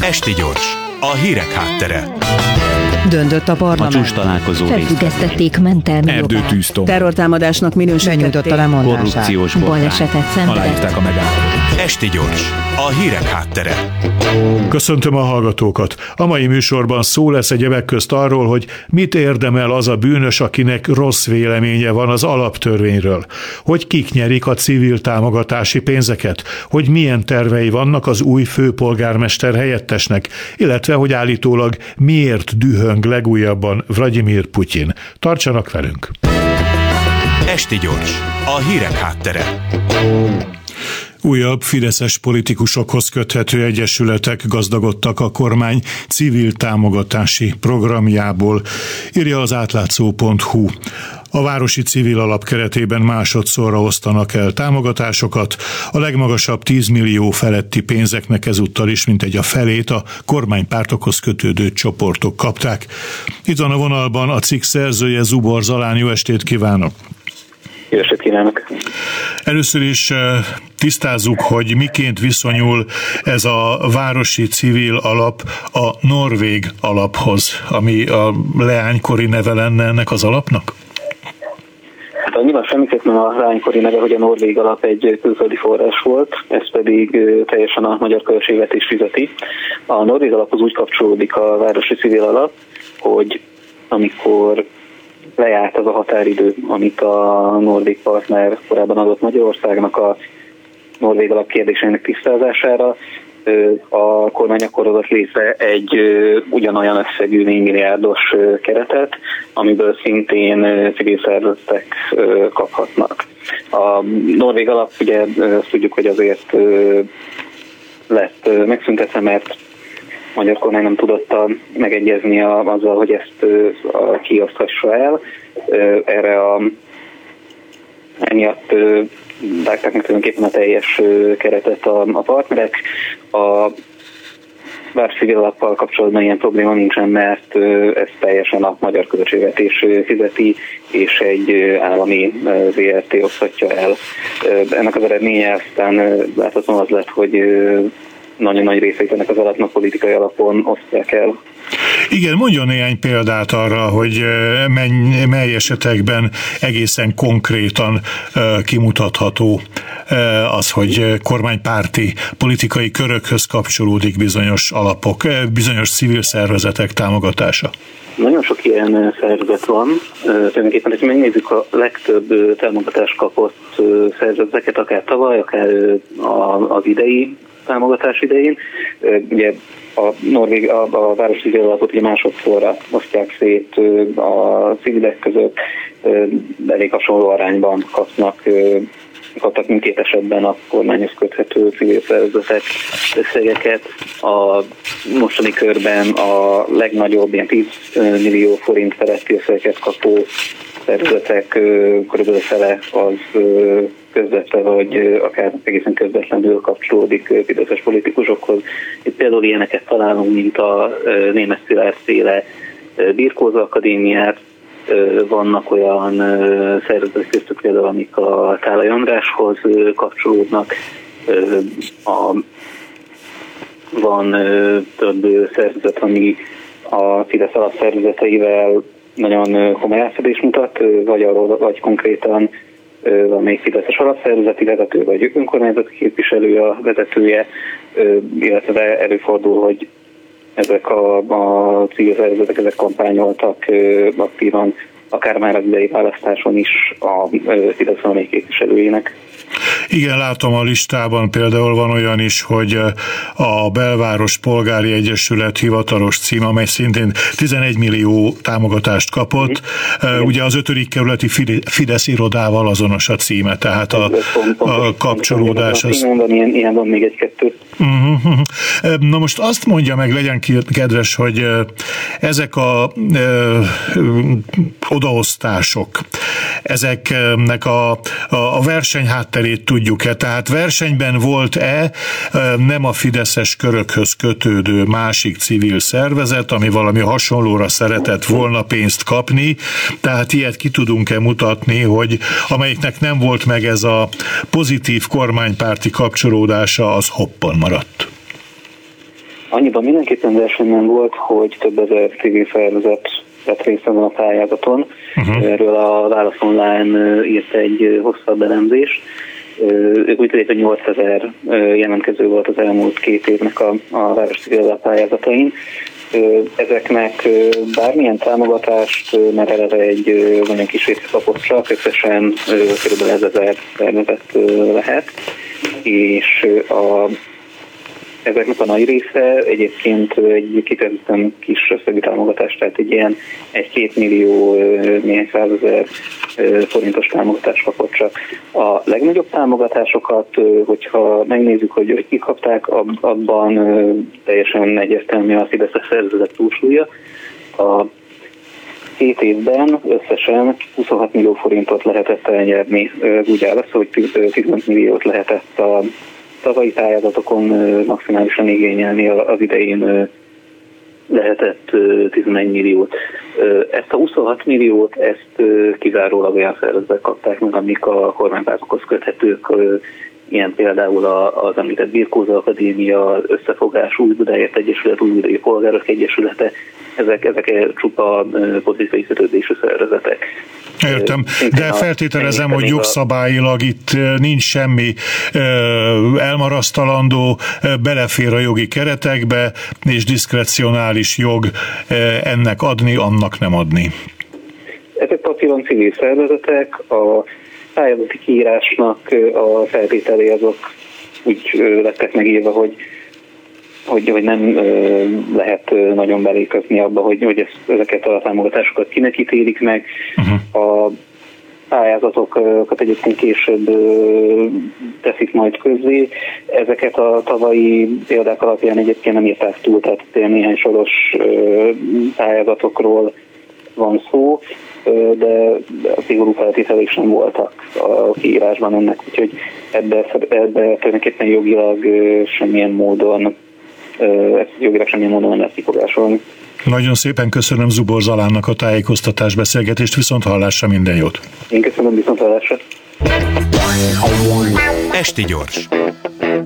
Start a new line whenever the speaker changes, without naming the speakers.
Esti gyors, a hírek háttere.
Döntött a parlament.
A csúcs találkozó
Felfüggesztették mentelmi
Erdőtűztom.
Terrortámadásnak minősítették.
Benyújtotta lemondását.
Korrupciós.
Balesetet szenvedett.
Aláírták a megállapodást.
Esti gyors, a hírek háttere.
Köszöntöm a hallgatókat. A mai műsorban szó lesz egyebek közt arról, hogy mit érdemel az a bűnös, akinek rossz véleménye van az alaptörvényről, hogy kik nyerik a civil támogatási pénzeket, hogy milyen tervei vannak az új főpolgármester helyettesnek, illetve hogy állítólag miért dühöng legújabban Vladimir Putyin. Tartsanak velünk!
Esti gyors, a hírek háttere.
Újabb fideszes politikusokhoz köthető egyesületek gazdagodtak a kormány civil támogatási programjából, írja az átlátszó.hu. A Városi Civil Alap keretében másodszorra osztanak el támogatásokat, a legmagasabb 10 millió feletti pénzeknek ezúttal is mintegy a felét a kormánypártokhoz kötődő csoportok kapták. Itt van a vonalban a cikk szerzője Zubor Zalán, jó estét kívánok!
Jó estét kívánok!
Először is eh, tisztázzuk, hogy miként viszonyul ez a városi civil alap a norvég alaphoz, ami a leánykori neve lenne ennek az alapnak?
Hát nyilván semmiképpen a leánykori neve, hogy a Norvég alap egy külföldi forrás volt, ez pedig ö, teljesen a magyar költségvetés fizeti. A Norvég alaphoz úgy kapcsolódik a városi civil alap, hogy amikor lejárt az a határidő, amit a norvég partner korábban adott Magyarországnak a norvég alap kérdésének tisztázására, a kormány akkor hozott létre egy ugyanolyan összegű 4 milliárdos keretet, amiből szintén civil szervezetek kaphatnak. A norvég alap ugye azt tudjuk, hogy azért lett megszüntetve, mert magyar kormány nem tudott megegyezni a, azzal, hogy ezt a, kioszthassa el. Erre a emiatt vágták meg tulajdonképpen a teljes keretet a, a partnerek. A bár civil kapcsolatban ilyen probléma nincsen, mert ez teljesen a magyar költségvetés fizeti, és egy állami ö, VRT osztatja el. Ennek az eredménye aztán láthatóan az lett, hogy nagyon nagy részét ennek az alapnak politikai alapon osztják el.
Igen, mondjon néhány példát arra, hogy menny, mely esetekben egészen konkrétan kimutatható az, hogy kormánypárti politikai körökhöz kapcsolódik bizonyos alapok, bizonyos civil szervezetek támogatása.
Nagyon sok ilyen szervezet van. Tulajdonképpen, hogyha megnézzük a legtöbb támogatást kapott szervezeteket, akár tavaly, akár az idei támogatás idején, ugye a Norvég, a, a városi alapot ugye másodszorra osztják szét a civilek között, elég hasonló arányban kapnak kaptak mindkét esetben a kormányhoz köthető civil szervezetek összegeket. A mostani körben a legnagyobb, ilyen 10 millió forint feletti összegeket kapó szervezetek ö, körülbelül fele az közvetlen, vagy akár egészen közvetlenül kapcsolódik fideszes politikusokhoz. Itt például ilyeneket találunk, mint a német Szilárd féle ö, Birkóza Akadémiát, vannak olyan szervezetek köztük például, amik a Tálai Andráshoz kapcsolódnak, a, van több szervezet, ami a Fidesz alapszervezeteivel nagyon komoly átfedés mutat, vagy arról, vagy konkrétan valamelyik Fideszes alapszervezeti vezető, vagy önkormányzati képviselő a vezetője, illetve előfordul, hogy ezek a, a civil szervezetek ezek kampányoltak aktívan, akár már az idei választáson is a Fidesz valamelyik képviselőjének.
Igen, látom a listában például van olyan is, hogy a Belváros Polgári Egyesület hivatalos cím, amely szintén 11 millió támogatást kapott. Ugye az ötödik kerületi Fide- Fidesz irodával azonos a címe, tehát a, a kapcsolódás az...
Igen, van, ilyen, ilyen van még egy-kettő.
Uh-huh. Na most azt mondja meg, legyen kedves, hogy ö, ezek a ö, odaosztások, ezeknek a, a, a verseny hátterét tudjuk-e? Tehát versenyben volt-e nem a fideszes körökhöz kötődő másik civil szervezet, ami valami hasonlóra szeretett volna pénzt kapni, tehát ilyet ki tudunk-e mutatni, hogy amelyiknek nem volt meg ez a pozitív kormánypárti kapcsolódása, az hoppan maradt?
Annyiban mindenképpen versenyben volt, hogy több ezer civil szervezet vett részt ezen a pályázaton. Uh-huh. Erről a Válasz Online írt egy hosszabb elemzést. Úgy tudják, hogy 8000 jelentkező volt az elmúlt két évnek a, a város civil pályázatain. Ezeknek bármilyen támogatást, mert eleve egy nagyon kis része kapott csak, összesen kb. 1000 szervezet lehet, és a Ezeknek a nagy része egyébként egy kifejezetten kis összegű támogatás, tehát egy ilyen egy-két millió, néhány százezer forintos támogatást kapott csak. A legnagyobb támogatásokat, hogyha megnézzük, hogy, hogy kik abban teljesen egyértelmű a Fideszes szervezet túlsúlya. A két évben összesen 26 millió forintot lehetett elnyerni. Úgy áll hogy 15 milliót lehetett a tavalyi pályázatokon maximálisan igényelni az idején lehetett 11 milliót. Ezt a 26 milliót, ezt kizárólag olyan szervezetek kapták meg, amik a kormánypártokhoz köthetők, ilyen például az említett Birkóza Akadémia, Összefogás, Új Budáért Egyesület, Új Budai Polgárok Egyesülete, ezek, ezek csupa politikai kötődésű szervezetek.
Értem, de feltételezem, hogy jogszabályilag itt nincs semmi elmarasztalandó, belefér a jogi keretekbe, és diszkrecionális jog ennek adni, annak nem adni.
Ezek papíron civil szervezetek, a pályázati kiírásnak a feltételé azok úgy lettek megírva, hogy hogy, hogy nem lehet nagyon beléközni abba, hogy, hogy ezt, ezeket a támogatásokat kinek ítélik meg. Uh-huh. A pályázatokat egyébként később teszik majd közzé. Ezeket a tavalyi példák alapján egyébként nem írták túl, tehát néhány soros pályázatokról van szó, de a szigorú feltételek sem voltak a kiírásban ennek, úgyhogy ebbe, ebbe tulajdonképpen jogilag semmilyen módon ezt jogilag semmilyen módon nem lesz kifogásolni.
Nagyon szépen köszönöm Zubor Zalánnak a tájékoztatás beszélgetést, viszont hallásra minden jót.
Én köszönöm, viszont hallásra.
Esti gyors.